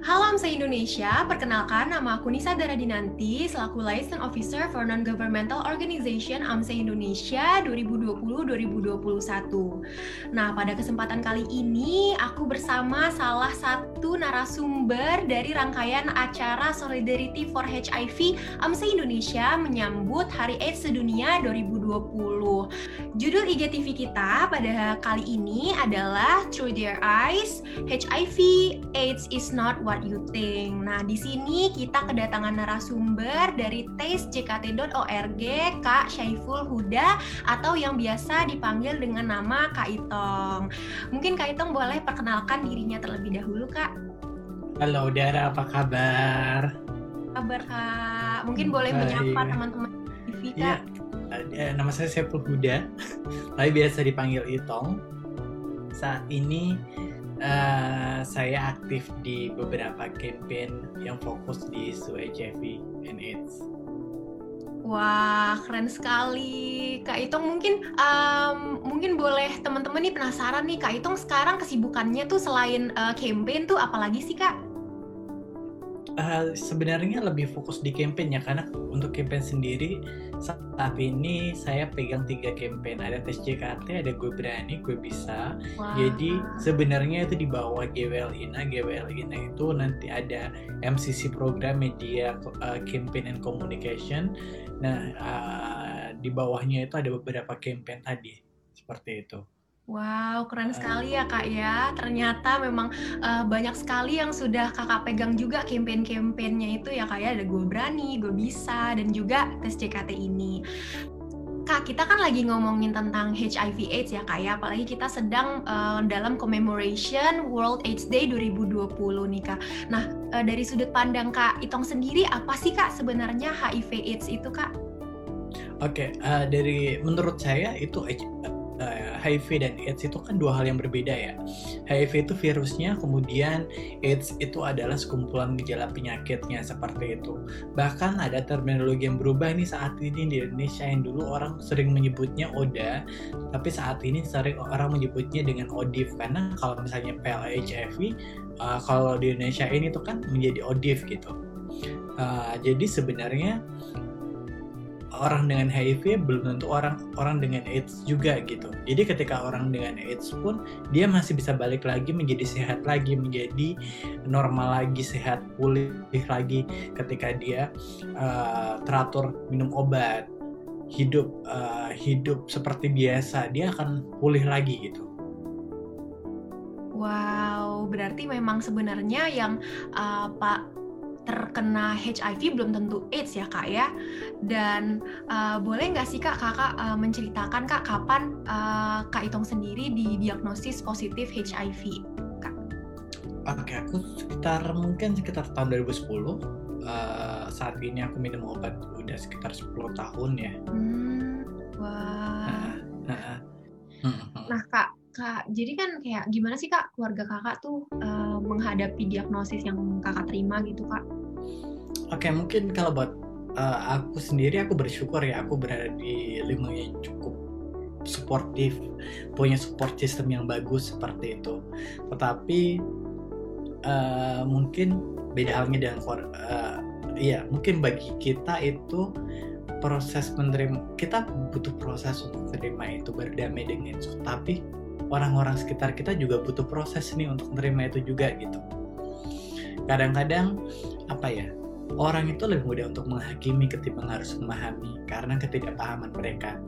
Halo AMSA Indonesia, perkenalkan nama aku Nisa Daradinanti selaku Liaison Officer for Non-Governmental Organization AMSA Indonesia 2020-2021. Nah, pada kesempatan kali ini aku bersama salah satu narasumber dari rangkaian acara Solidarity for HIV AMSA Indonesia menyambut Hari AIDS Sedunia 2020. Judul IGTV kita pada kali ini adalah Through Their Eyes, HIV AIDS is not what you think. Nah, di sini kita kedatangan narasumber dari tastejkt.org, Kak Syaiful Huda atau yang biasa dipanggil dengan nama Kak Itong. Mungkin Kak Itong boleh perkenalkan dirinya terlebih dahulu, Kak. Halo, Dara, apa kabar? Kabar, Kak. Mungkin boleh menyapa teman-teman TV, Kak. Ya, nama saya Syaiful Huda, tapi biasa dipanggil Itong. Saat ini uh, saya aktif di beberapa campaign yang fokus di isu HIV and AIDS. Wah, keren sekali. Kak Itong mungkin um, mungkin boleh teman-teman nih penasaran nih Kak Itong sekarang kesibukannya tuh selain uh, campaign tuh apalagi sih Kak? Uh, sebenarnya lebih fokus di campaign ya karena untuk campaign sendiri saat ini saya pegang tiga campaign. Ada tes JKT ada gue berani gue bisa. Wow. jadi sebenarnya itu di bawah GWL Ina GWL Ina itu nanti ada MCC program media uh, campaign and communication. Nah uh, di bawahnya itu ada beberapa campaign tadi seperti itu Wow, keren sekali ya kak ya. Ternyata memang uh, banyak sekali yang sudah kakak pegang juga campaign-campaignnya itu ya kak ya. Ada gue berani, gue bisa, dan juga tes JKT ini. Kak, kita kan lagi ngomongin tentang HIV AIDS ya kak ya. Apalagi kita sedang uh, dalam commemoration World AIDS Day 2020 nih kak. Nah, uh, dari sudut pandang kak Itong sendiri, apa sih kak sebenarnya HIV AIDS itu kak? Oke, okay, uh, dari menurut saya itu HIV dan AIDS itu kan dua hal yang berbeda ya. HIV itu virusnya, kemudian AIDS itu adalah sekumpulan gejala penyakitnya seperti itu. Bahkan ada terminologi yang berubah nih saat ini di Indonesia yang dulu orang sering menyebutnya ODA, tapi saat ini sering orang menyebutnya dengan ODIF karena kalau misalnya PLHIV uh, kalau di Indonesia ini tuh kan menjadi ODIF gitu. Uh, jadi sebenarnya orang dengan HIV belum tentu orang orang dengan AIDS juga gitu. Jadi ketika orang dengan AIDS pun dia masih bisa balik lagi menjadi sehat lagi, menjadi normal lagi, sehat pulih lagi ketika dia uh, teratur minum obat, hidup uh, hidup seperti biasa, dia akan pulih lagi gitu. Wow, berarti memang sebenarnya yang uh, Pak terkena HIV belum tentu AIDS ya kak ya. Dan uh, boleh nggak sih kak kakak uh, menceritakan kak kapan uh, kak Itong sendiri didiagnosis positif HIV? Kak? Oke, aku sekitar mungkin sekitar tahun 2010. Uh, saat ini aku minum obat udah sekitar 10 tahun ya. Hmm, wah. Nah, nah, nah kak, kak, jadi kan kayak gimana sih kak keluarga kakak tuh uh, menghadapi diagnosis yang kakak terima gitu kak? Oke, okay, mungkin kalau buat uh, aku sendiri aku bersyukur ya aku berada di lingkungan yang cukup suportif, punya support system yang bagus seperti itu. Tetapi uh, mungkin beda halnya dengan uh, ya mungkin bagi kita itu proses menerima kita butuh proses untuk menerima itu berdamai dengan itu tapi orang-orang sekitar kita juga butuh proses nih untuk menerima itu juga gitu kadang-kadang apa ya orang itu lebih mudah untuk menghakimi ketimbang harus memahami karena ketidakpahaman mereka.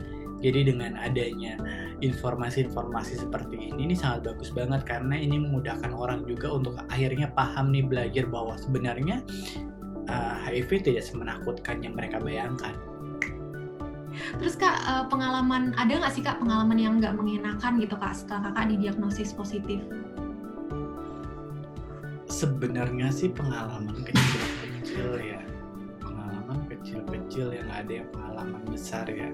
Jadi dengan adanya informasi-informasi seperti ini ini sangat bagus banget karena ini memudahkan orang juga untuk akhirnya paham nih belajar bahwa sebenarnya uh, HIV tidak semenakutkan yang mereka bayangkan. Terus kak uh, pengalaman ada nggak sih kak pengalaman yang nggak mengenakan gitu kak setelah kakak didiagnosis positif? Sebenarnya sih pengalaman kecil kecil ya. Pengalaman kecil-kecil yang ada yang pengalaman besar ya.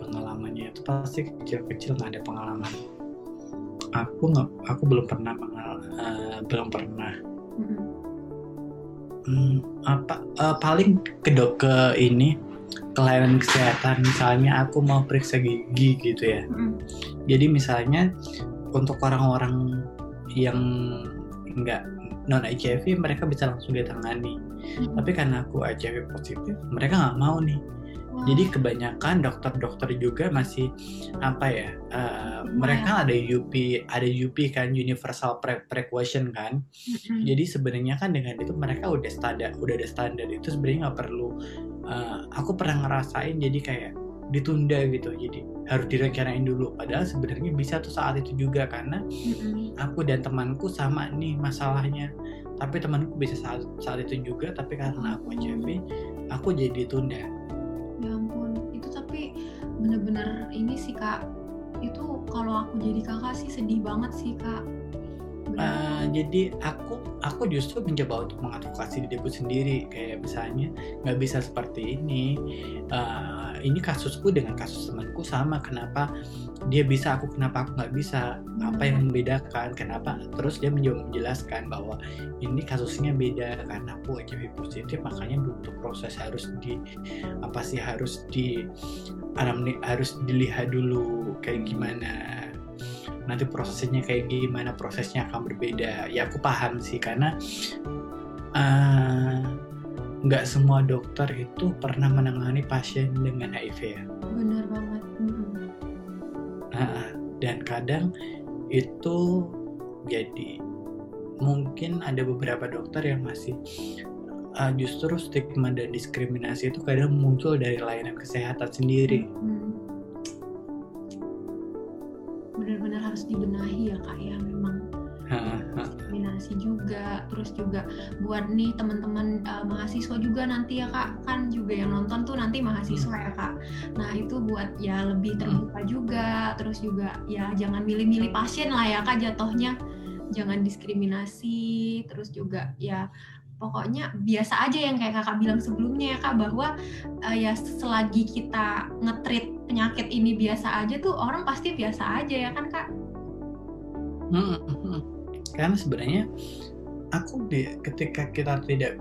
Pengalamannya itu pasti kecil-kecil nggak ada pengalaman. Aku nggak aku belum pernah mengal uh, belum pernah. Hmm, apa uh, paling ke dok ke ini kelainan kesehatan misalnya aku mau periksa gigi gitu ya. Mm. jadi misalnya untuk orang-orang yang nggak non HIV mereka bisa langsung ditangani. Mm-mm. tapi karena aku HIV positif mereka nggak mau nih. Wah, jadi kebanyakan dokter-dokter juga masih apa ya uh, mereka ada UP ada UP kan universal pre precaution kan. Mm-mm. jadi sebenarnya kan dengan itu mereka udah standar udah ada standar. Itu sebenarnya nggak perlu uh, aku pernah ngerasain jadi kayak ditunda gitu jadi harus direncanain dulu padahal sebenarnya bisa tuh saat itu juga karena Mm-mm. aku dan temanku sama nih masalahnya tapi temanku bisa saat saat itu juga tapi karena aku HIV aku jadi tunda Ya ampun, itu tapi bener-bener ini sih kak. Itu kalau aku jadi kakak sih sedih banget sih kak. Uh, jadi aku aku justru mencoba untuk mengadvokasi diriku sendiri. Kayak misalnya nggak bisa seperti ini. Uh, ini kasusku dengan kasus temanku sama. Kenapa dia bisa aku kenapa aku nggak bisa? Apa yang membedakan? Kenapa? Terus dia mencoba menjelaskan bahwa ini kasusnya beda. Karena aku HIV positif makanya butuh proses harus di apa sih harus di harus dilihat dulu kayak gimana nanti prosesnya kayak gimana prosesnya akan berbeda ya aku paham sih karena uh, nggak semua dokter itu pernah menangani pasien dengan HIV ya Bener banget. Nah, dan kadang itu jadi mungkin ada beberapa dokter yang masih uh, justru stigma dan diskriminasi itu kadang muncul dari layanan kesehatan sendiri. Mm. Bener-bener harus dibenahi ya kak ya. Memang diskriminasi juga. Terus juga buat nih teman-teman uh, mahasiswa juga nanti ya kak. Kan juga yang nonton tuh nanti mahasiswa ya kak. Nah itu buat ya lebih terbuka juga. Terus juga ya jangan milih-milih pasien lah ya kak jatuhnya. Jangan diskriminasi. Terus juga ya pokoknya biasa aja yang kayak kakak bilang sebelumnya ya kak bahwa uh, ya selagi kita ngetrit penyakit ini biasa aja tuh orang pasti biasa aja ya kan kak Hmm, hmm, hmm. Karena sebenarnya aku di, ketika kita tidak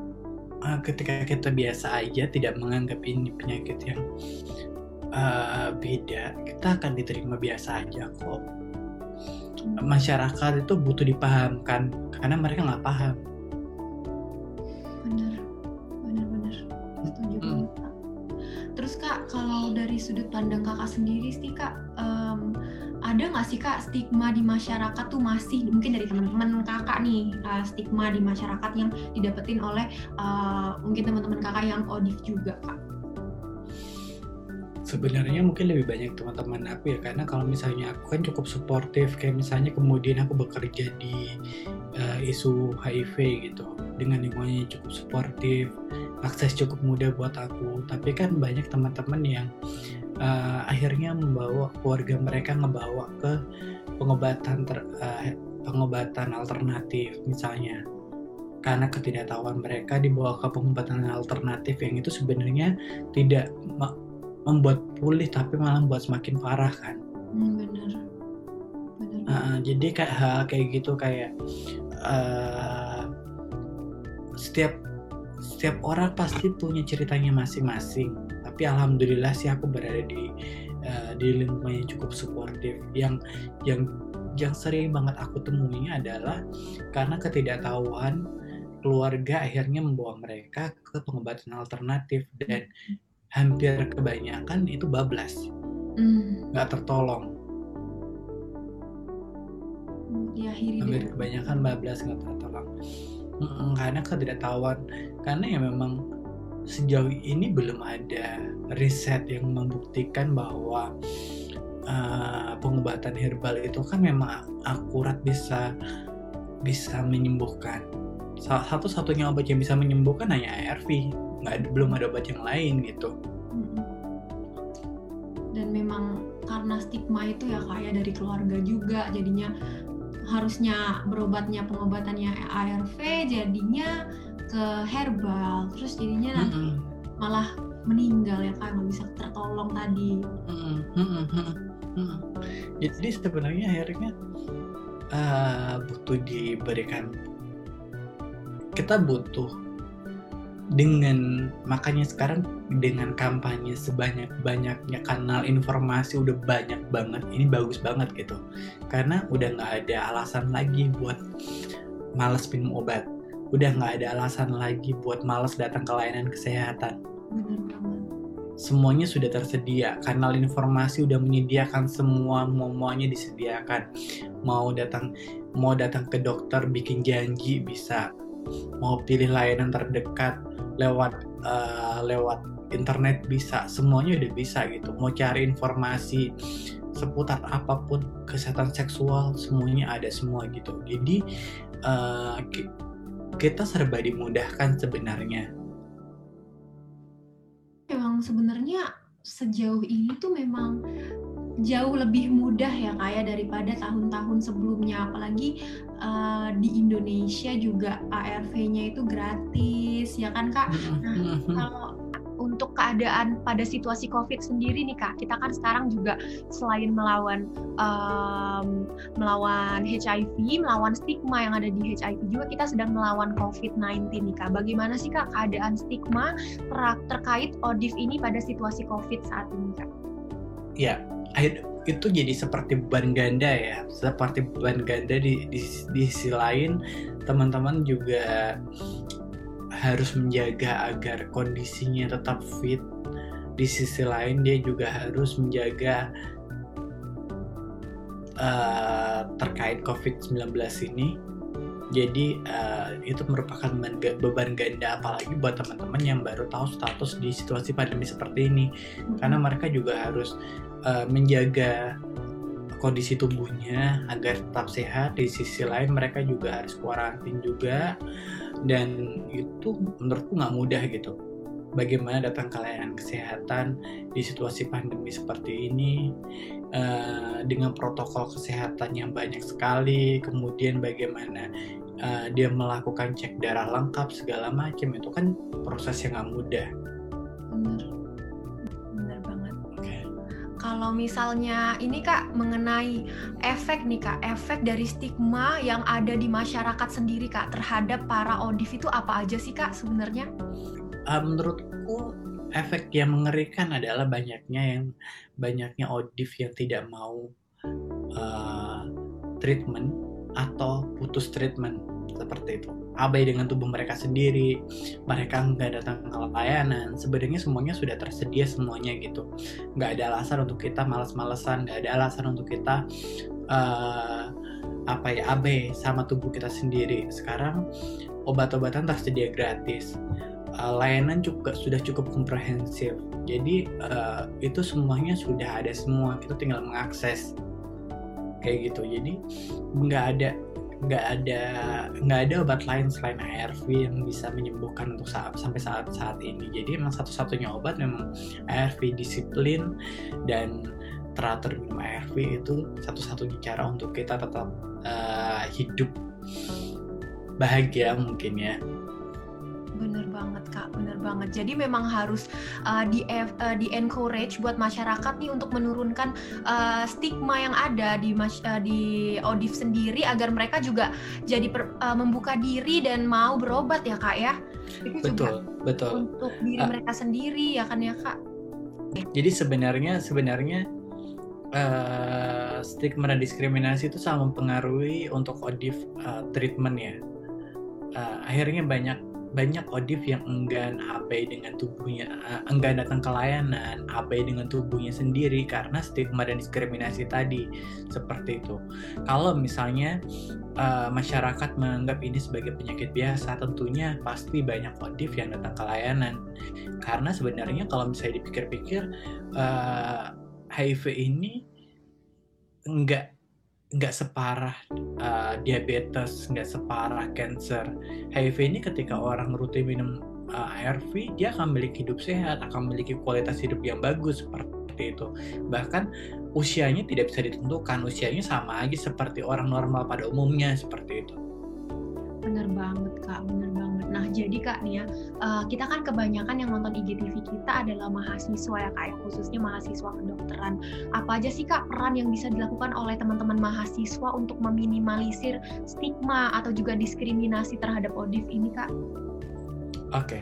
uh, ketika kita biasa aja tidak menganggap ini penyakit yang uh, beda, kita akan diterima biasa aja kok. Masyarakat itu butuh dipahamkan karena mereka nggak paham. Sudut pandang kakak sendiri sih kak. Em, ada nggak sih kak stigma di masyarakat tuh masih mungkin dari teman-teman kakak nih uh, stigma di masyarakat yang didapetin oleh uh, mungkin teman-teman kakak yang odif juga kak sebenarnya mungkin lebih banyak teman-teman aku ya karena kalau misalnya aku kan cukup suportif. Kayak misalnya kemudian aku bekerja di uh, isu HIV gitu dengan lingkungannya cukup suportif akses cukup mudah buat aku. Tapi kan banyak teman-teman yang uh, akhirnya membawa keluarga mereka ngebawa ke pengobatan ter, uh, pengobatan alternatif misalnya. Karena ketidaktahuan mereka dibawa ke pengobatan alternatif yang itu sebenarnya tidak membuat pulih tapi malah membuat semakin parah kan? Hmm, bener Uh, jadi kayak hal kayak gitu kayak uh, setiap setiap orang pasti punya ceritanya masing-masing. Tapi alhamdulillah sih aku berada di uh, di lingkungan yang cukup suportif. Yang yang yang sering banget aku temui adalah karena ketidaktahuan keluarga akhirnya membawa mereka ke pengobatan alternatif. Dan hampir kebanyakan itu bablas. Hmm, nggak tertolong. Diakhiri hampir dengan kebanyakan bablas nggak tertolong. Karena ketidaktahuan. Karena ya memang sejauh ini belum ada riset yang membuktikan bahwa uh, pengobatan herbal itu kan memang akurat bisa bisa menyembuhkan. Salah satu satunya obat yang bisa menyembuhkan hanya ARV nggak belum ada obat yang lain gitu dan memang karena stigma itu ya kayak dari keluarga juga jadinya harusnya berobatnya pengobatannya ARV jadinya ke herbal terus jadinya nanti Mm-mm. malah meninggal ya kan nggak bisa tertolong tadi Mm-mm, mm-mm, mm-mm, mm-mm. Jadi sebenarnya akhirnya uh, butuh diberikan kita butuh dengan makanya sekarang dengan kampanye sebanyak banyaknya kanal informasi udah banyak banget. Ini bagus banget gitu. Karena udah nggak ada alasan lagi buat malas minum obat. Udah nggak ada alasan lagi buat malas datang ke layanan kesehatan. Semuanya sudah tersedia. Kanal informasi udah menyediakan semua semuanya disediakan. Mau datang mau datang ke dokter bikin janji bisa. Mau pilih layanan terdekat lewat uh, lewat internet bisa semuanya udah bisa gitu. Mau cari informasi seputar apa pun kesehatan seksual semuanya ada semua gitu. Jadi uh, kita serba dimudahkan sebenarnya. Memang sebenarnya sejauh ini tuh memang jauh lebih mudah ya kayak daripada tahun-tahun sebelumnya. Apalagi uh, di Indonesia juga ARV-nya itu gratis ya kan kak. Nah kalau untuk keadaan pada situasi COVID sendiri nih kak, kita kan sekarang juga selain melawan um, melawan HIV, melawan stigma yang ada di HIV juga kita sedang melawan COVID-19 nih kak. Bagaimana sih kak keadaan stigma ter terkait ODIF ini pada situasi COVID saat ini kak? Ya, itu jadi seperti beban ganda ya, seperti beban ganda di di, di sisi lain teman-teman juga harus menjaga agar kondisinya tetap fit. Di sisi lain dia juga harus menjaga uh, terkait COVID-19 ini. Jadi uh, itu merupakan beban ganda apalagi buat teman-teman yang baru tahu status di situasi pandemi seperti ini. Karena mereka juga harus uh, menjaga kondisi tubuhnya agar tetap sehat. Di sisi lain mereka juga harus kuarantin juga dan itu menurutku nggak mudah gitu bagaimana datang ke layanan kesehatan di situasi pandemi seperti ini uh, dengan protokol kesehatan yang banyak sekali kemudian bagaimana uh, dia melakukan cek darah lengkap segala macam itu kan proses yang nggak mudah. Kalau misalnya ini kak mengenai efek nih kak, efek dari stigma yang ada di masyarakat sendiri kak terhadap para odif itu apa aja sih kak sebenarnya? Uh, menurutku efek yang mengerikan adalah banyaknya yang banyaknya odif yang tidak mau uh, treatment atau putus treatment. Seperti itu. Abai dengan tubuh mereka sendiri mereka nggak datang ke layanan. Sebenarnya semuanya sudah tersedia semuanya gitu. Nggak ada alasan untuk kita malas-malesan nggak ada alasan untuk kita uh, apa ya abai sama tubuh kita sendiri. Sekarang obat-obatan tersedia gratis. Uh, layanan juga sudah cukup komprehensif. Jadi uh, itu semuanya sudah ada semua. Kita tinggal mengakses kayak gitu. Jadi nggak ada nggak ada nggak ada obat lain selain ARV yang bisa menyembuhkan untuk saat, sampai saat saat ini. Jadi emang satu-satunya obat memang ARV disiplin dan teratur minum ARV itu satu-satunya cara untuk kita tetap uh, hidup bahagia mungkin ya Bener banget kak, bener banget. Jadi memang harus uh, di uh, di encourage buat masyarakat nih untuk menurunkan uh, stigma yang ada di uh, di Odif sendiri agar mereka juga jadi per, uh, membuka diri dan mau berobat ya kak ya. Itu betul, juga betul. Untuk diri uh, mereka sendiri ya kan ya kak. Jadi sebenarnya sebenarnya uh, stigma dan diskriminasi itu sangat mempengaruhi untuk Odif uh, treatment ya. Uh, akhirnya banyak banyak odif yang enggan abai dengan tubuhnya, uh, enggan datang ke layanan, abai dengan tubuhnya sendiri karena stigma dan diskriminasi tadi seperti itu. Kalau misalnya uh, masyarakat menganggap ini sebagai penyakit biasa, tentunya pasti banyak odif yang datang ke layanan. Karena sebenarnya kalau misalnya dipikir-pikir uh, HIV ini enggak nggak separah uh, diabetes, nggak separah cancer. HIV ini ketika orang rutin minum uh, ARV, dia akan memiliki hidup sehat, akan memiliki kualitas hidup yang bagus seperti itu. Bahkan usianya tidak bisa ditentukan, usianya sama aja seperti orang normal pada umumnya seperti itu. Bener banget kak, bener. Nah jadi kak nih ya, uh, kita kan kebanyakan yang nonton IGTV kita adalah mahasiswa ya kak, ya, khususnya mahasiswa kedokteran. Apa aja sih kak peran yang bisa dilakukan oleh teman-teman mahasiswa untuk meminimalisir stigma atau juga diskriminasi terhadap ODIF ini kak? Oke, okay.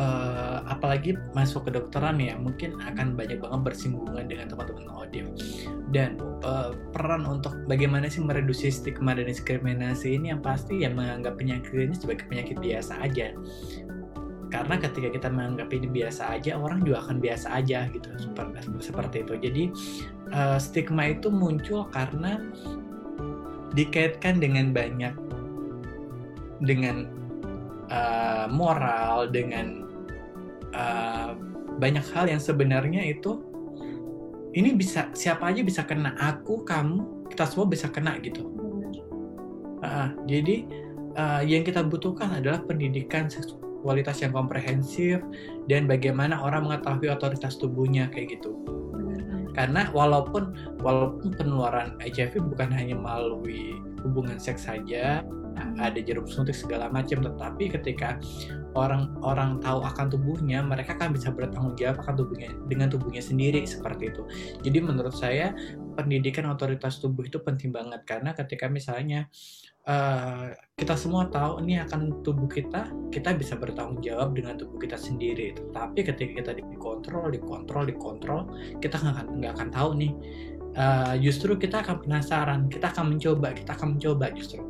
Uh, apalagi masuk ke dokteran ya mungkin akan banyak banget bersinggungan dengan teman-teman ODIF dan uh, peran untuk bagaimana sih mereduksi stigma dan diskriminasi ini yang pasti yang menganggap penyakit ini sebagai penyakit biasa aja. Karena ketika kita menganggap ini biasa aja orang juga akan biasa aja gitu seperti seperti itu. Jadi uh, stigma itu muncul karena dikaitkan dengan banyak dengan uh, moral dengan uh, banyak hal yang sebenarnya itu ini bisa siapa aja bisa kena aku kamu kita semua bisa kena gitu. Uh, jadi uh, yang kita butuhkan adalah pendidikan seksual kualitas yang komprehensif dan bagaimana orang mengetahui otoritas tubuhnya kayak gitu. Karena walaupun walaupun penularan HIV bukan hanya melalui hubungan seks saja, ada jarum suntik segala macam, tetapi ketika orang-orang tahu akan tubuhnya, mereka kan bisa bertanggung jawab akan tubuhnya dengan tubuhnya sendiri seperti itu. Jadi menurut saya pendidikan otoritas tubuh itu penting banget karena ketika misalnya uh, kita semua tahu ini akan tubuh kita, kita bisa bertanggung jawab dengan tubuh kita sendiri. Tapi ketika kita dikontrol, dikontrol, dikontrol, kita nggak akan nggak akan tahu nih. Uh, justru kita akan penasaran, kita akan mencoba, kita akan mencoba justru.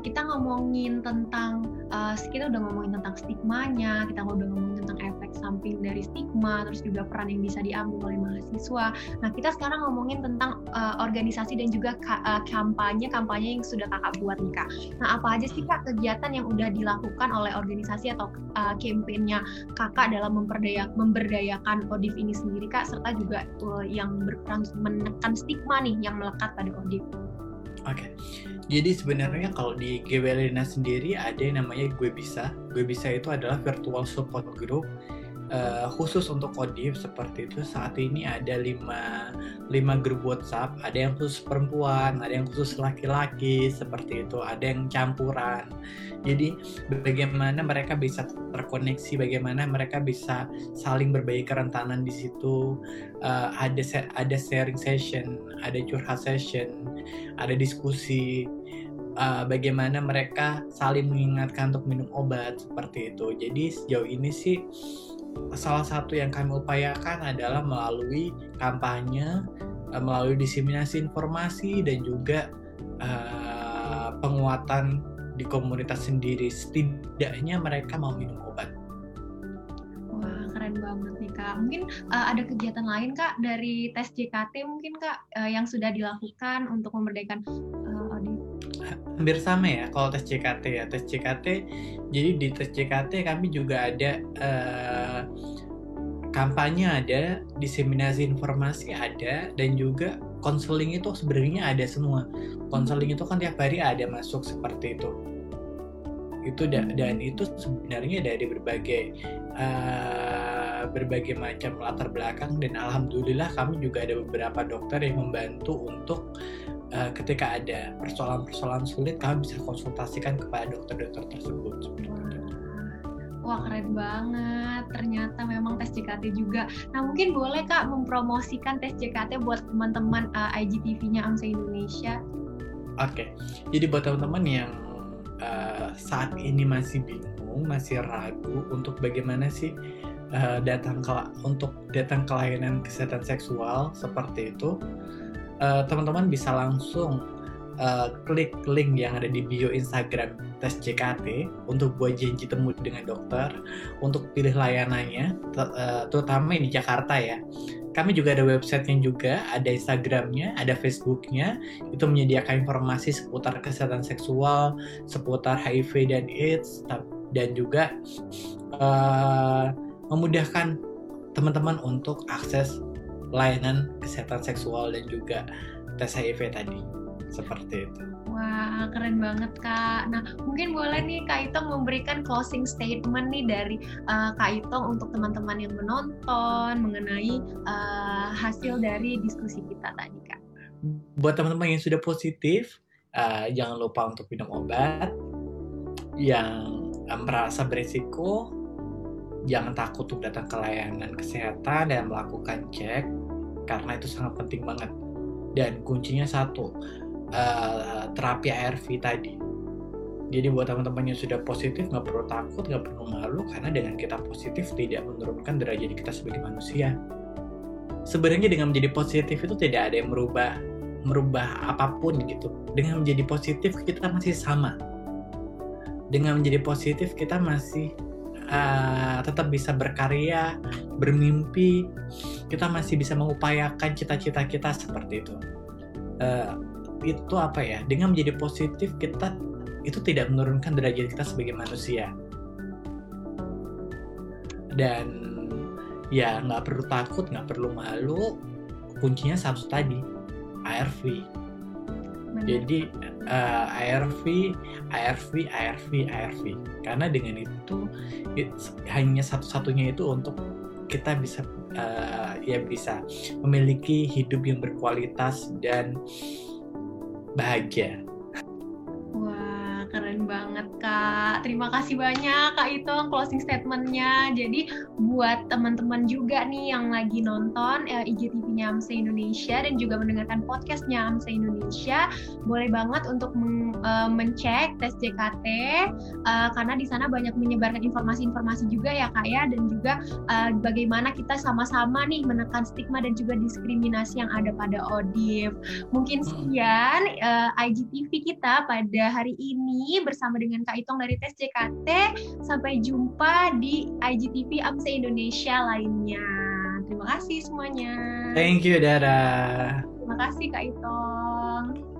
Kita ngomongin tentang uh, kita udah ngomongin tentang stigmanya, kita udah ngomongin tentang efek samping dari stigma, terus juga peran yang bisa diambil oleh mahasiswa. Nah, kita sekarang ngomongin tentang uh, organisasi dan juga ka, kampanye kampanye yang sudah kakak buat nih kak. Nah, apa aja sih kak kegiatan yang udah dilakukan oleh organisasi atau uh, kampanyenya kakak dalam memperdaya memberdayakan ODIF ini sendiri kak, serta juga uh, yang berperan menekan stigma nih yang melekat pada ODIF. Oke, okay. Jadi sebenarnya kalau di GWLina sendiri ada yang namanya Gue Bisa. Gue Bisa itu adalah virtual support group uh, khusus untuk kodif seperti itu saat ini ada lima, lima grup WhatsApp. Ada yang khusus perempuan ada yang khusus laki-laki seperti itu. Ada yang campuran. Jadi bagaimana mereka bisa terkoneksi bagaimana mereka bisa saling berbagi kerentanan di situ. Uh, ada ada sharing session ada curhat session ada diskusi. Uh, bagaimana mereka saling mengingatkan untuk minum obat seperti itu. Jadi sejauh ini sih salah satu yang kami upayakan adalah melalui kampanye, eh, melalui diseminasi informasi dan juga uh, penguatan di komunitas sendiri. Setidaknya mereka mau minum obat. Wah keren banget nih kak. Mungkin uh, ada kegiatan lain kak dari tes JKT mungkin kak uh, yang sudah dilakukan untuk memerdekakan uh? Hampir sama ya kalau tes JKT ya. Tes JKT jadi di tes JKT kami juga ada uh, kampanye ada, diseminasi informasi ada, dan juga konseling itu sebenarnya ada semua. Konseling itu kan tiap hari ada masuk seperti itu. Itu dan, dan itu sebenarnya dari berbagai uh, berbagai macam latar belakang dan alhamdulillah kami juga ada beberapa dokter yang membantu untuk uh, ketika ada persoalan-persoalan sulit kami bisa konsultasikan kepada dokter-dokter tersebut. Seperti itu wah keren banget. Ternyata memang tes JKT juga. Nah mungkin boleh kak mempromosikan tes JKT buat teman-teman uh, IGTV-nya AMSA Indonesia? Oke. Okay. jadi buat teman-teman yang uh, saat ini masih bingung masih ragu untuk bagaimana sih uh, datang ke untuk datang ke layanan kesehatan seksual seperti itu teman-teman uh, bisa langsung uh, klik link yang ada di bio Instagram tes JKT untuk buat janji temu dengan dokter, untuk pilih layanannya, uh, terutama di Jakarta ya. Kami juga ada websitenya juga, ada Instagramnya, ada Facebooknya, itu menyediakan informasi seputar kesehatan seksual, seputar HIV dan AIDS, dan juga uh, memudahkan teman-teman untuk akses layanan kesehatan seksual dan juga tes HIV tadi seperti itu. Wah, keren banget Kak. Nah, mungkin boleh nih Kak Itong memberikan closing statement nih dari uh, Kak Itong untuk teman-teman yang menonton mengenai uh, hasil dari diskusi kita tadi Kak. Buat teman-teman yang sudah positif, uh, jangan lupa untuk minum obat. Yang merasa berisiko, jangan takut untuk datang ke layanan kesehatan dan melakukan cek karena itu sangat penting banget. Dan kuncinya satu, uh, terapi ARV tadi. Jadi buat teman-teman yang sudah positif nggak perlu takut, nggak perlu malu karena dengan kita positif tidak menurunkan derajat kita sebagai manusia. Sebenarnya dengan menjadi positif itu tidak ada yang merubah merubah apa pun gitu. Dengan menjadi positif kita masih sama. Dengan menjadi positif kita masih uh, tetap bisa berkarya, bermimpi, kita masih bisa mengupayakan cita-cita kita seperti itu. Uh, itu apa ya? Dengan menjadi positif kita itu tidak menurunkan derajat kita sebagai manusia. Dan ya nggak perlu takut nggak perlu malu. Kuncinya satu tadi ARV jadi uh, ARV ARV ARV ARV karena dengan itu it, hanya satu-satunya itu untuk kita bisa uh, ya bisa memiliki hidup yang berkualitas dan bahagia Kak. Terima kasih banyak Kak itu closing statementnya. Jadi buat teman-teman juga nih yang lagi nonton uh, IGTV-nya AMSA Indonesia dan juga mendengarkan podcastnya AMSA Indonesia, boleh banget untuk men uh, mencek tes JKT uh, karena di sana banyak menyebarkan informasi-informasi juga ya Kak ya dan juga uh, bagaimana kita sama-sama nih menekan stigma dan juga diskriminasi yang ada pada ODIF. Mungkin hmm. sekian uh, IGTV kita pada hari ini bersama dengan Kak Itong dari Tes JKT. Sampai jumpa di IGTV AMSA Indonesia lainnya. Terima kasih semuanya. Thank you, Dara. Terima kasih Kak Itong.